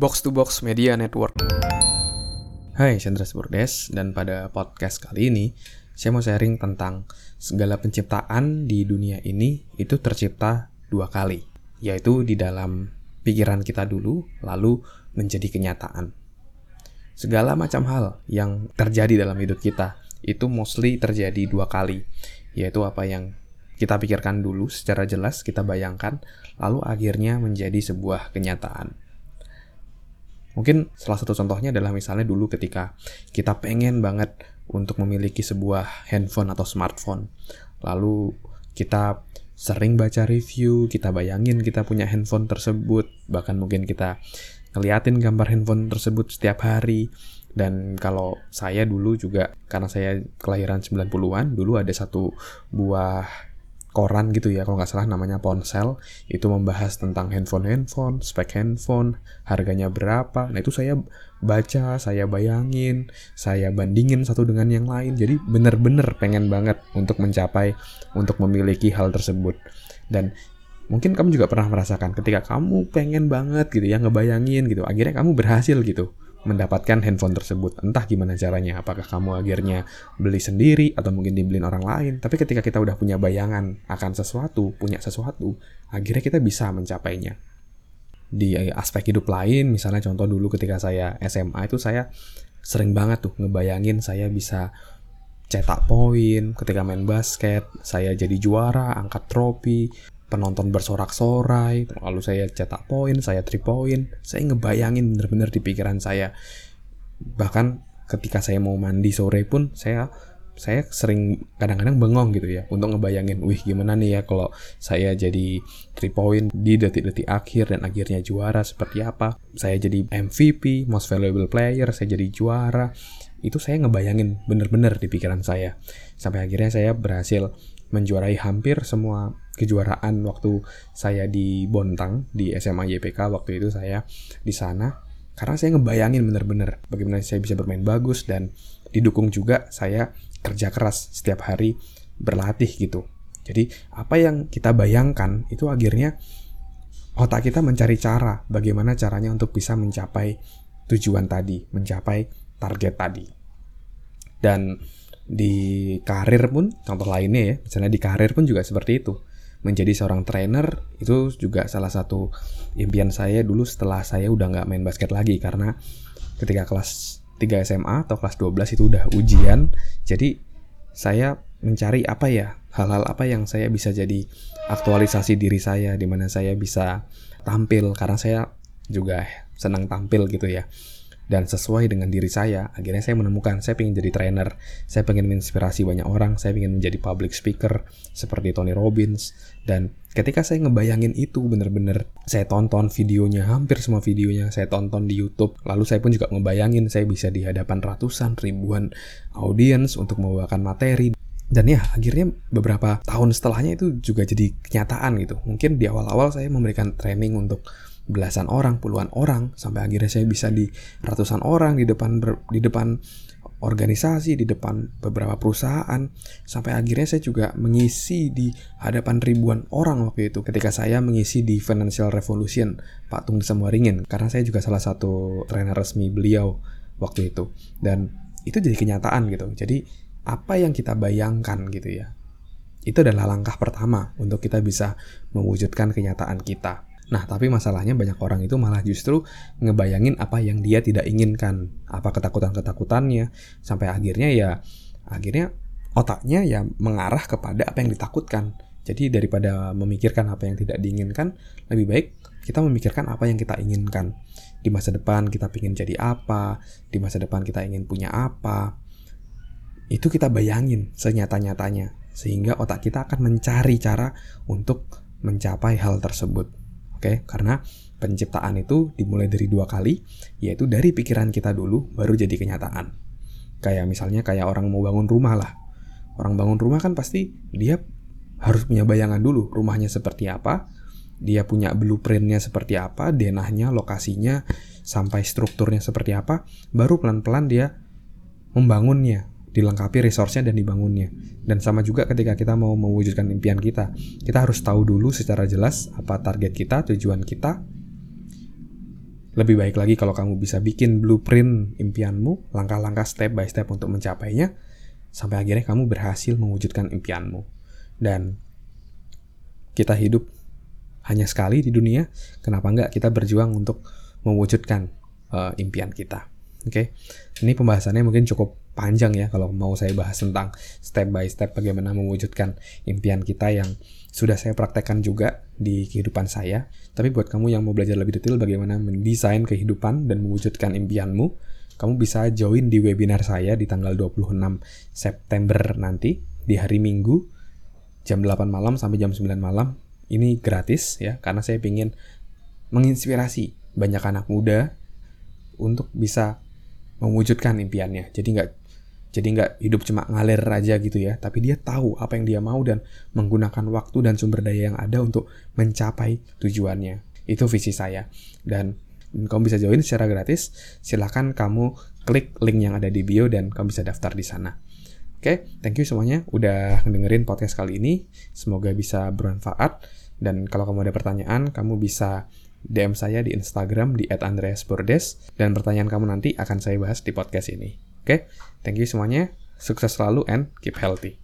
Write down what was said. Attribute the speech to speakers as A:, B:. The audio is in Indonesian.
A: Box to Box Media Network. Hai, Chandra Burdes dan pada podcast kali ini saya mau sharing tentang segala penciptaan di dunia ini itu tercipta dua kali, yaitu di dalam pikiran kita dulu lalu menjadi kenyataan. Segala macam hal yang terjadi dalam hidup kita itu mostly terjadi dua kali, yaitu apa yang kita pikirkan dulu secara jelas, kita bayangkan, lalu akhirnya menjadi sebuah kenyataan. Mungkin salah satu contohnya adalah misalnya dulu ketika kita pengen banget untuk memiliki sebuah handphone atau smartphone. Lalu kita sering baca review, kita bayangin kita punya handphone tersebut, bahkan mungkin kita ngeliatin gambar handphone tersebut setiap hari. Dan kalau saya dulu juga, karena saya kelahiran 90-an, dulu ada satu buah koran gitu ya kalau nggak salah namanya ponsel itu membahas tentang handphone handphone spek handphone harganya berapa. Nah itu saya baca saya bayangin saya bandingin satu dengan yang lain. Jadi bener-bener pengen banget untuk mencapai untuk memiliki hal tersebut. Dan mungkin kamu juga pernah merasakan ketika kamu pengen banget gitu ya ngebayangin gitu akhirnya kamu berhasil gitu mendapatkan handphone tersebut. Entah gimana caranya, apakah kamu akhirnya beli sendiri atau mungkin dibeliin orang lain. Tapi ketika kita udah punya bayangan akan sesuatu, punya sesuatu, akhirnya kita bisa mencapainya. Di aspek hidup lain, misalnya contoh dulu ketika saya SMA itu saya sering banget tuh ngebayangin saya bisa cetak poin ketika main basket, saya jadi juara, angkat trofi, penonton bersorak-sorai, lalu saya cetak poin, saya three poin, saya ngebayangin bener-bener di pikiran saya. Bahkan ketika saya mau mandi sore pun saya saya sering kadang-kadang bengong gitu ya untuk ngebayangin, wih gimana nih ya kalau saya jadi three point di detik-detik akhir dan akhirnya juara seperti apa. Saya jadi MVP, most valuable player, saya jadi juara. Itu saya ngebayangin bener-bener di pikiran saya. Sampai akhirnya saya berhasil menjuarai hampir semua kejuaraan waktu saya di Bontang di SMA YPK waktu itu saya di sana karena saya ngebayangin bener-bener bagaimana saya bisa bermain bagus dan didukung juga saya kerja keras setiap hari berlatih gitu. Jadi apa yang kita bayangkan itu akhirnya otak kita mencari cara bagaimana caranya untuk bisa mencapai tujuan tadi, mencapai target tadi. Dan di karir pun contoh lainnya ya, misalnya di karir pun juga seperti itu. Menjadi seorang trainer itu juga salah satu impian saya dulu setelah saya udah nggak main basket lagi. Karena ketika kelas 3 SMA atau kelas 12 itu udah ujian jadi saya mencari apa ya hal-hal apa yang saya bisa jadi aktualisasi diri saya di mana saya bisa tampil. Karena saya juga senang tampil gitu ya dan sesuai dengan diri saya akhirnya saya menemukan saya ingin jadi trainer. Saya ingin menginspirasi banyak orang saya ingin menjadi public speaker seperti Tony Robbins. Dan ketika saya ngebayangin itu bener-bener saya tonton videonya hampir semua videonya saya tonton di YouTube. Lalu saya pun juga ngebayangin saya bisa di hadapan ratusan ribuan audiens untuk membawakan materi. Dan ya akhirnya beberapa tahun setelahnya itu juga jadi kenyataan gitu. Mungkin di awal-awal saya memberikan training untuk belasan orang, puluhan orang, sampai akhirnya saya bisa di ratusan orang di depan di depan organisasi, di depan beberapa perusahaan, sampai akhirnya saya juga mengisi di hadapan ribuan orang waktu itu ketika saya mengisi di Financial Revolution Pak Tung Semuaringin karena saya juga salah satu trainer resmi beliau waktu itu dan itu jadi kenyataan gitu. Jadi apa yang kita bayangkan gitu ya. Itu adalah langkah pertama untuk kita bisa mewujudkan kenyataan kita. Nah, tapi masalahnya banyak orang itu malah justru ngebayangin apa yang dia tidak inginkan, apa ketakutan-ketakutannya, sampai akhirnya ya akhirnya otaknya ya mengarah kepada apa yang ditakutkan. Jadi daripada memikirkan apa yang tidak diinginkan, lebih baik kita memikirkan apa yang kita inginkan. Di masa depan kita ingin jadi apa, di masa depan kita ingin punya apa. Itu kita bayangin senyata-nyatanya, sehingga otak kita akan mencari cara untuk mencapai hal tersebut. Oke, karena penciptaan itu dimulai dari dua kali, yaitu dari pikiran kita dulu baru jadi kenyataan. Kayak misalnya kayak orang mau bangun rumah lah. Orang bangun rumah kan pasti dia harus punya bayangan dulu rumahnya seperti apa, dia punya blueprintnya seperti apa, denahnya, lokasinya, sampai strukturnya seperti apa, baru pelan-pelan dia membangunnya dilengkapi resource-nya dan dibangunnya. Dan sama juga ketika kita mau mewujudkan impian kita, kita harus tahu dulu secara jelas apa target kita, tujuan kita, lebih baik lagi kalau kamu bisa bikin blueprint impianmu, langkah-langkah step by step untuk mencapainya, sampai akhirnya kamu berhasil mewujudkan impianmu. Dan kita hidup hanya sekali di dunia, kenapa enggak kita berjuang untuk mewujudkan uh, impian kita. Oke, okay? ini pembahasannya mungkin cukup panjang ya kalau mau saya bahas tentang step by step bagaimana mewujudkan impian kita yang sudah saya praktekkan juga di kehidupan saya. Tapi buat kamu yang mau belajar lebih detail bagaimana mendesain kehidupan dan mewujudkan impianmu, kamu bisa join di webinar saya di tanggal 26 September nanti di hari Minggu jam 8 malam sampai jam 9 malam. Ini gratis ya karena saya ingin menginspirasi banyak anak muda untuk bisa mewujudkan impiannya. Jadi nggak jadi nggak hidup cuma ngalir aja gitu ya, tapi dia tahu apa yang dia mau dan menggunakan waktu dan sumber daya yang ada untuk mencapai tujuannya. Itu visi saya. Dan kamu bisa join secara gratis. Silahkan kamu klik link yang ada di bio dan kamu bisa daftar di sana. Oke, thank you semuanya udah dengerin podcast kali ini. Semoga bisa bermanfaat. Dan kalau kamu ada pertanyaan, kamu bisa DM saya di Instagram di @andreasbordes dan pertanyaan kamu nanti akan saya bahas di podcast ini. Oke, okay? thank you semuanya. Sukses selalu and keep healthy.